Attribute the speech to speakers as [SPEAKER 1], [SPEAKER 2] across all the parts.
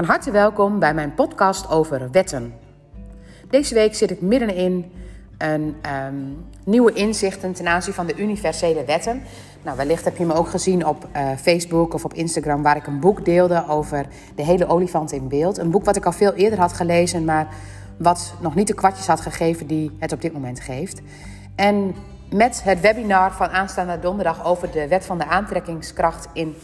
[SPEAKER 1] Van harte welkom bij mijn podcast over wetten. Deze week zit ik middenin een um, nieuwe inzichten ten aanzien van de universele wetten. Nou, wellicht heb je me ook gezien op uh, Facebook of op Instagram, waar ik een boek deelde over de hele olifant in beeld. Een boek wat ik al veel eerder had gelezen, maar wat nog niet de kwartjes had gegeven die het op dit moment geeft. En met het webinar van aanstaande donderdag over de wet van de aantrekkingskracht in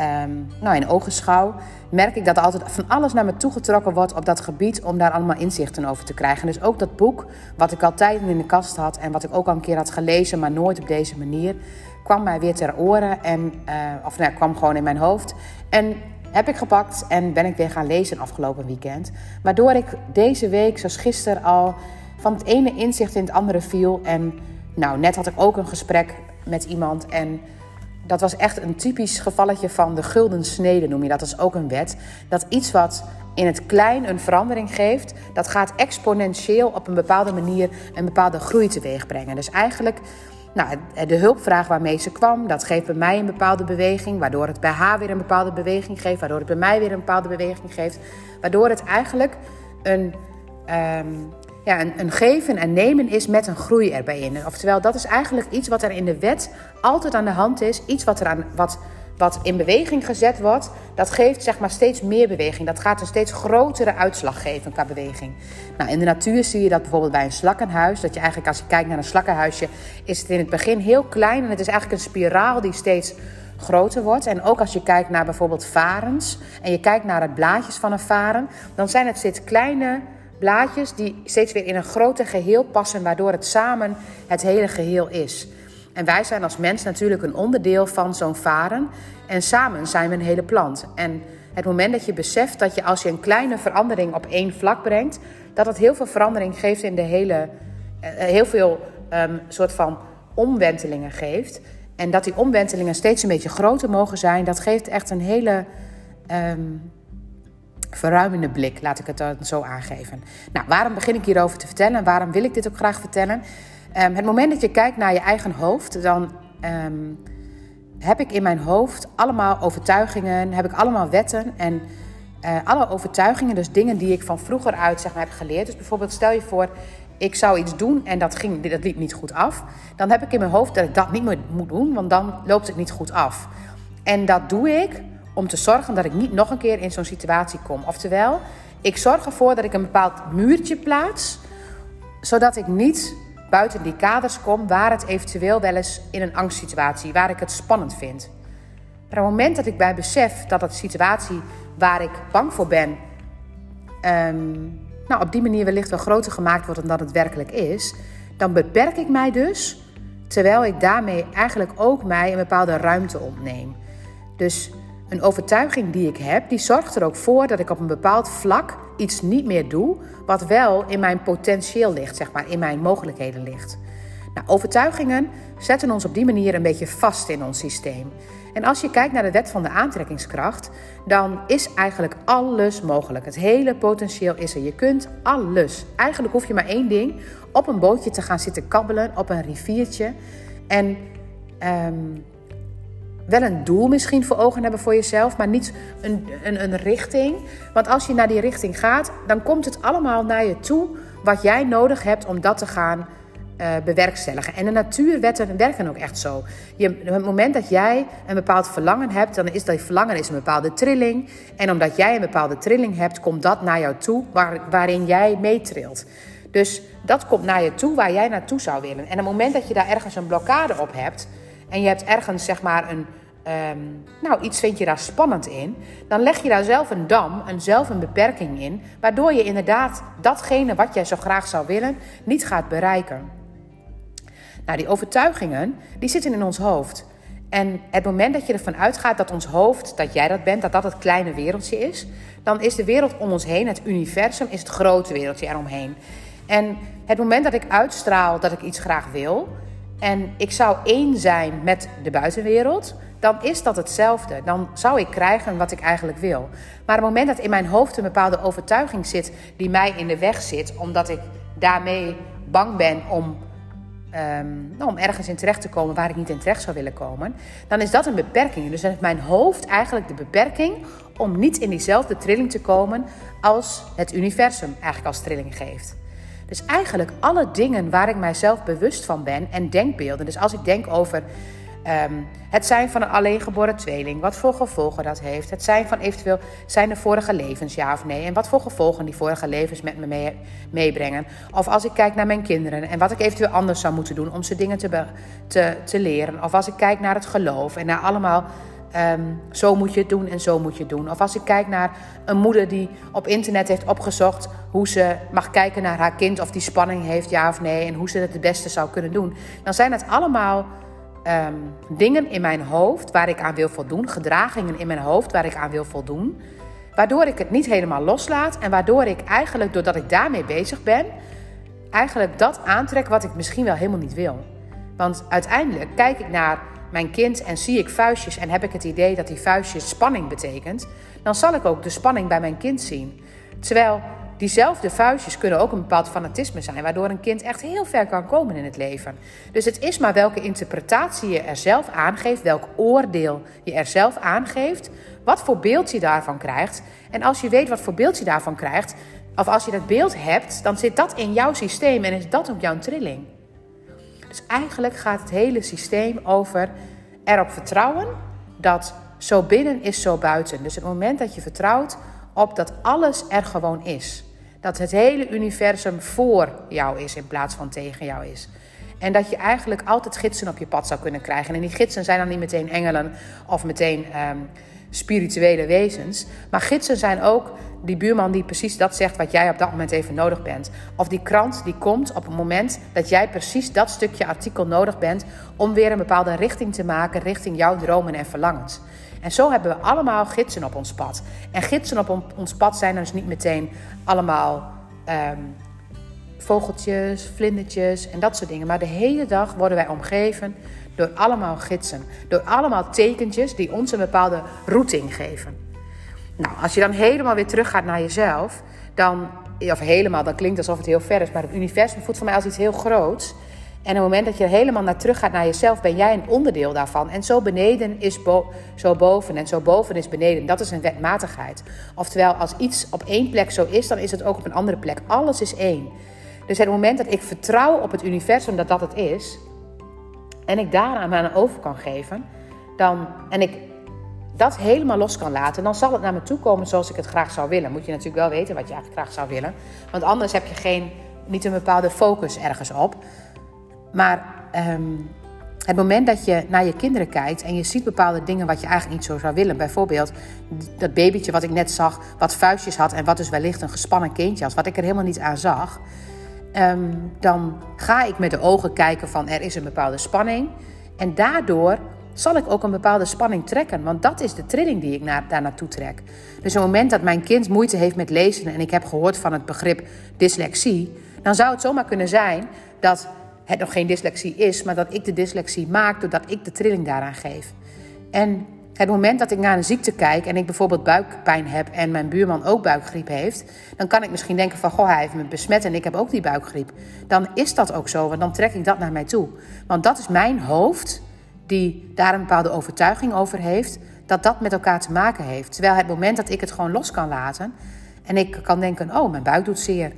[SPEAKER 1] um, nou, in ogenschouw, merk ik dat er altijd van alles naar me toegetrokken wordt op dat gebied om daar allemaal inzichten over te krijgen. Dus ook dat boek, wat ik al tijden in de kast had en wat ik ook al een keer had gelezen, maar nooit op deze manier, kwam mij weer ter oren en, uh, of nou, kwam gewoon in mijn hoofd. En heb ik gepakt en ben ik weer gaan lezen afgelopen weekend. Waardoor ik deze week, zoals gisteren al, van het ene inzicht in het andere viel. En nou, net had ik ook een gesprek met iemand en dat was echt een typisch gevalletje van de gulden snede, noem je dat. Dat is ook een wet. Dat iets wat in het klein een verandering geeft, dat gaat exponentieel op een bepaalde manier een bepaalde groei teweeg brengen. Dus eigenlijk, nou, de hulpvraag waarmee ze kwam, dat geeft bij mij een bepaalde beweging, waardoor het bij haar weer een bepaalde beweging geeft, waardoor het bij mij weer een bepaalde beweging geeft, waardoor het eigenlijk een, um, ja, een, geven en nemen is met een groei erbij in. Oftewel, dat is eigenlijk iets wat er in de wet altijd aan de hand is. Iets wat, er aan, wat, wat in beweging gezet wordt, dat geeft zeg maar steeds meer beweging. Dat gaat een steeds grotere uitslag geven qua beweging. Nou, in de natuur zie je dat bijvoorbeeld bij een slakkenhuis. Dat je eigenlijk als je kijkt naar een slakkenhuisje, is het in het begin heel klein. En het is eigenlijk een spiraal die steeds groter wordt. En ook als je kijkt naar bijvoorbeeld varens en je kijkt naar het blaadjes van een varen, dan zijn het steeds kleine blaadjes die steeds weer in een groter geheel passen, waardoor het samen het hele geheel is. En wij zijn als mens natuurlijk een onderdeel van zo'n varen. En samen zijn we een hele plant. En het moment dat je beseft dat je als je een kleine verandering op één vlak brengt, dat het heel veel verandering geeft in de hele, uh, heel veel um, soort van omwentelingen geeft. En dat die omwentelingen steeds een beetje groter mogen zijn, dat geeft echt een hele um, verruimende blik, laat ik het dan zo aangeven. Nou, waarom begin ik hierover te vertellen en waarom wil ik dit ook graag vertellen? Um, het moment dat je kijkt naar je eigen hoofd, dan um, heb ik in mijn hoofd allemaal overtuigingen, heb ik allemaal wetten en uh, alle overtuigingen, dus dingen die ik van vroeger uit zeg maar, heb geleerd. Dus bijvoorbeeld stel je voor, ik zou iets doen en dat, ging, dat liep niet goed af. Dan heb ik in mijn hoofd dat ik dat niet meer moet doen, want dan loopt het niet goed af. En dat doe ik om te zorgen dat ik niet nog een keer in zo'n situatie kom. Oftewel, ik zorg ervoor dat ik een bepaald muurtje plaats, zodat ik niet buiten die kaders kom waar het eventueel wel eens in een angstsituatie, waar ik het spannend vind. Maar op het moment dat ik bij besef dat dat situatie waar ik bang voor ben, um, nou, op die manier wellicht wel groter gemaakt wordt dan dat het werkelijk is, dan beperk ik mij dus, terwijl ik daarmee eigenlijk ook mij een bepaalde ruimte ontneem. Dus een overtuiging die ik heb, die zorgt er ook voor dat ik op een bepaald vlak iets niet meer doe, wat wel in mijn potentieel ligt, zeg maar, in mijn mogelijkheden ligt. Nou, overtuigingen zetten ons op die manier een beetje vast in ons systeem. En als je kijkt naar de wet van de aantrekkingskracht, dan is eigenlijk alles mogelijk. Het hele potentieel is er. Je kunt alles. Eigenlijk hoef je maar één ding: op een bootje te gaan zitten kabbelen op een riviertje. En um, wel een doel misschien voor ogen hebben voor jezelf, maar niet een, een, een richting. Want als je naar die richting gaat, dan komt het allemaal naar je toe wat jij nodig hebt om dat te gaan uh, bewerkstelligen. En de natuurwetten werken ook echt zo. Je, het moment dat jij een bepaald verlangen hebt, dan is dat verlangen is een bepaalde trilling. En omdat jij een bepaalde trilling hebt, komt dat naar jou toe waar, waarin jij meetrilt. Dus dat komt naar je toe waar jij naartoe zou willen. En op het moment dat je daar ergens een blokkade op hebt en je hebt ergens zeg maar een, um, nou iets vind je daar spannend in, dan leg je daar zelf een dam en zelf een beperking in, waardoor je inderdaad datgene wat jij zo graag zou willen niet gaat bereiken. Nou, die overtuigingen, die zitten in ons hoofd. En het moment dat je ervan uitgaat dat ons hoofd, dat jij dat bent, dat dat het kleine wereldje is, dan is de wereld om ons heen, het universum, is het grote wereldje eromheen. En het moment dat ik uitstraal dat ik iets graag wil, en ik zou één zijn met de buitenwereld, dan is dat hetzelfde. Dan zou ik krijgen wat ik eigenlijk wil. Maar op het moment dat in mijn hoofd een bepaalde overtuiging zit die mij in de weg zit, omdat ik daarmee bang ben om um, om ergens in terecht te komen waar ik niet in terecht zou willen komen, dan is dat een beperking. Dus heeft mijn hoofd eigenlijk de beperking om niet in diezelfde trilling te komen als het universum eigenlijk als trilling geeft. Dus eigenlijk alle dingen waar ik mijzelf bewust van ben en denkbeelden. Dus als ik denk over Ehm, het zijn van een alleengeboren tweeling, wat voor gevolgen dat heeft. Het zijn van eventueel zijn de vorige levens, ja of nee. En wat voor gevolgen die vorige levens met me mee, meebrengen. Of als ik kijk naar mijn kinderen en wat ik eventueel anders zou moeten doen om ze dingen te, te leren. Of als ik kijk naar het geloof en naar allemaal. Ehm, zo moet je het doen en zo moet je het doen. Of als ik kijk naar een moeder die op internet heeft opgezocht hoe ze mag kijken naar haar kind, of die spanning heeft, ja of nee, en hoe ze het het beste zou kunnen doen. Dan zijn het allemaal Ehm, dingen in mijn hoofd waar ik aan wil voldoen, gedragingen in mijn hoofd waar ik aan wil voldoen, waardoor ik het niet helemaal loslaat en waardoor ik eigenlijk, doordat ik daarmee bezig ben, eigenlijk dat aantrek wat ik misschien wel helemaal niet wil. Want uiteindelijk kijk ik naar mijn kind en zie ik vuistjes en heb ik het idee dat die vuistjes spanning betekent, dan zal ik ook de spanning bij mijn kind zien. Terwijl Diezelfde vuistjes kunnen ook een bepaald fanatisme zijn, waardoor een kind echt heel ver kan komen in het leven. Dus het is maar welke interpretatie je er zelf aangeeft, welk oordeel je er zelf aangeeft, wat voor beeld je daarvan krijgt. En als je weet wat voor beeld je daarvan krijgt, of als je dat beeld hebt, dan zit dat in jouw systeem en is dat ook jouw trilling. Dus eigenlijk gaat het hele systeem over erop vertrouwen dat zo binnen is zo buiten. Dus het moment dat je vertrouwt op dat alles er gewoon is. Dat het hele universum voor jou is in plaats van tegen jou is. En dat je eigenlijk altijd gidsen op je pad zou kunnen krijgen. En die gidsen zijn dan niet meteen engelen of meteen ehm, spirituele wezens. Maar gidsen zijn ook die buurman die precies dat zegt wat jij op dat moment even nodig bent. Of die krant die komt op het moment dat jij precies dat stukje artikel nodig bent om weer een bepaalde richting te maken richting jouw dromen en verlangens. En zo hebben we allemaal gidsen op ons pad. En gidsen op ons pad zijn dus niet meteen allemaal ehm, vogeltjes, vlindertjes en dat soort dingen. Maar de hele dag worden wij omgeven door allemaal gidsen. Door allemaal tekentjes die ons een bepaalde routing geven. Nou, als je dan helemaal weer teruggaat naar jezelf, dan, of helemaal, dan klinkt alsof het heel ver is, maar het universum voelt voor mij als iets heel groots. En op het moment dat je helemaal naar terug gaat naar jezelf, ben jij een onderdeel daarvan. En zo beneden is zo boven en zo boven is beneden. Dat is een wetmatigheid. Oftewel, als iets op één plek zo is, dan is het ook op een andere plek. Alles is één. Dus het moment dat ik vertrouw op het universum dat dat het is, en ik daaraan aan over kan geven, dan, en ik dat helemaal los kan laten, dan zal het naar me toe komen zoals ik het graag zou willen. Moet je natuurlijk wel weten wat je eigenlijk graag zou willen. Want anders heb je geen, niet een bepaalde focus ergens op. Maar ehm, het moment dat je naar je kinderen kijkt en je ziet bepaalde dingen wat je eigenlijk niet zo zou willen. Bijvoorbeeld dat babytje wat ik net zag, wat vuistjes had en wat dus wellicht een gespannen kindje had, wat ik er helemaal niet aan zag. Ehm, dan ga ik met de ogen kijken van er is een bepaalde spanning. En daardoor zal ik ook een bepaalde spanning trekken. Want dat is de trilling die ik naar, daar naartoe trek. Dus op het moment dat mijn kind moeite heeft met lezen en ik heb gehoord van het begrip dyslexie, dan zou het zomaar kunnen zijn dat het nog geen dyslexie is, maar dat ik de dyslexie maak doordat ik de trilling daaraan geef. En het moment dat ik naar een ziekte kijk en ik bijvoorbeeld buikpijn heb en mijn buurman ook buikgriep heeft, dan kan ik misschien denken van goh, hij heeft me besmet en ik heb ook die buikgriep. Dan is dat ook zo, want dan trek ik dat naar mij toe. Want dat is mijn hoofd die daar een bepaalde overtuiging over heeft, dat dat met elkaar te maken heeft. Terwijl het moment dat ik het gewoon los kan laten en ik kan denken, oh, mijn buik doet zeer.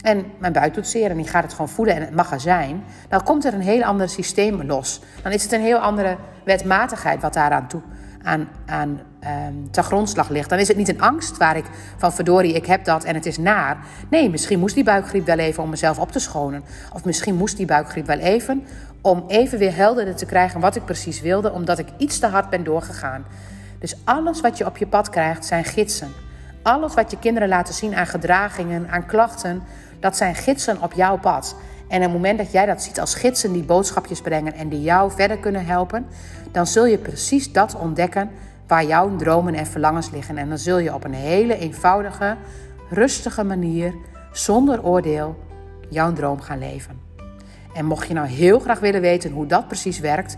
[SPEAKER 1] En mijn buik doet zeer en ik ga het gewoon voelen en het mag er zijn. Dan komt er een heel ander systeem los. Dan is het een heel andere wetmatigheid wat daaraan toe, aan, aan um, ten grondslag ligt. Dan is het niet een angst waar ik van verdorie, ik heb dat en het is naar. Nee, misschien moest die buikgriep wel even om mezelf op te schonen. Of misschien moest die buikgriep wel even om even weer helderder te krijgen wat ik precies wilde, omdat ik iets te hard ben doorgegaan. Dus alles wat je op je pad krijgt zijn gidsen. Alles wat je kinderen laten zien aan gedragingen, aan klachten, dat zijn gidsen op jouw pad. En op het moment dat jij dat ziet als gidsen die boodschapjes brengen en die jou verder kunnen helpen, dan zul je precies dat ontdekken waar jouw dromen en verlangens liggen. En dan zul je op een hele eenvoudige, rustige manier, zonder oordeel, jouw droom gaan leven. En mocht je nou heel graag willen weten hoe dat precies werkt,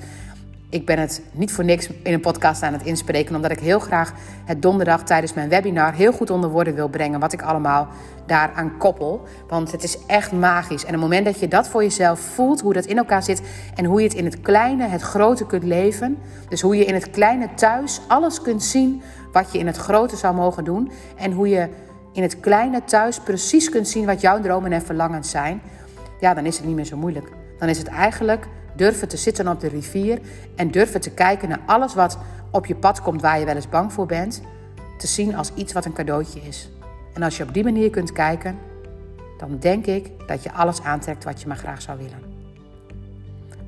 [SPEAKER 1] ik ben het niet voor niks in een podcast aan het inspreken, omdat ik heel graag het donderdag tijdens mijn webinar heel goed onder woorden wil brengen wat ik allemaal daaraan koppel. Want het is echt magisch. En het moment dat je dat voor jezelf voelt, hoe dat in elkaar zit en hoe je het in het kleine het grote kunt leven, dus hoe je in het kleine thuis alles kunt zien wat je in het grote zou mogen doen en hoe je in het kleine thuis precies kunt zien wat jouw dromen en verlangens zijn, ja, dan is het niet meer zo moeilijk. Dan is het eigenlijk durven te zitten op de rivier en durven te kijken naar alles wat op je pad komt waar je wel eens bang voor bent, te zien als iets wat een cadeautje is. En als je op die manier kunt kijken, dan denk ik dat je alles aantrekt wat je maar graag zou willen.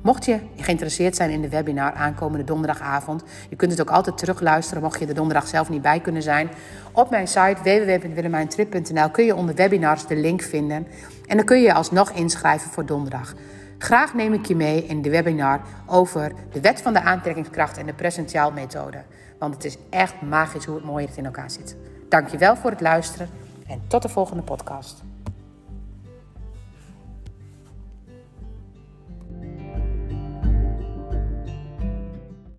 [SPEAKER 1] Mocht je geïnteresseerd zijn in de webinar aankomende donderdagavond, je kunt het ook altijd terugluisteren mocht je de donderdag zelf niet bij kunnen zijn. Op mijn site www.willemijntrip.nl kun je onder webinars de link vinden en dan kun je je alsnog inschrijven voor donderdag. Graag neem ik je mee in de webinar over de wet van de aantrekkingskracht en de presentiaalmethode. Want het is echt magisch hoe het mooi in elkaar zit. Dankjewel voor het luisteren en tot de volgende podcast.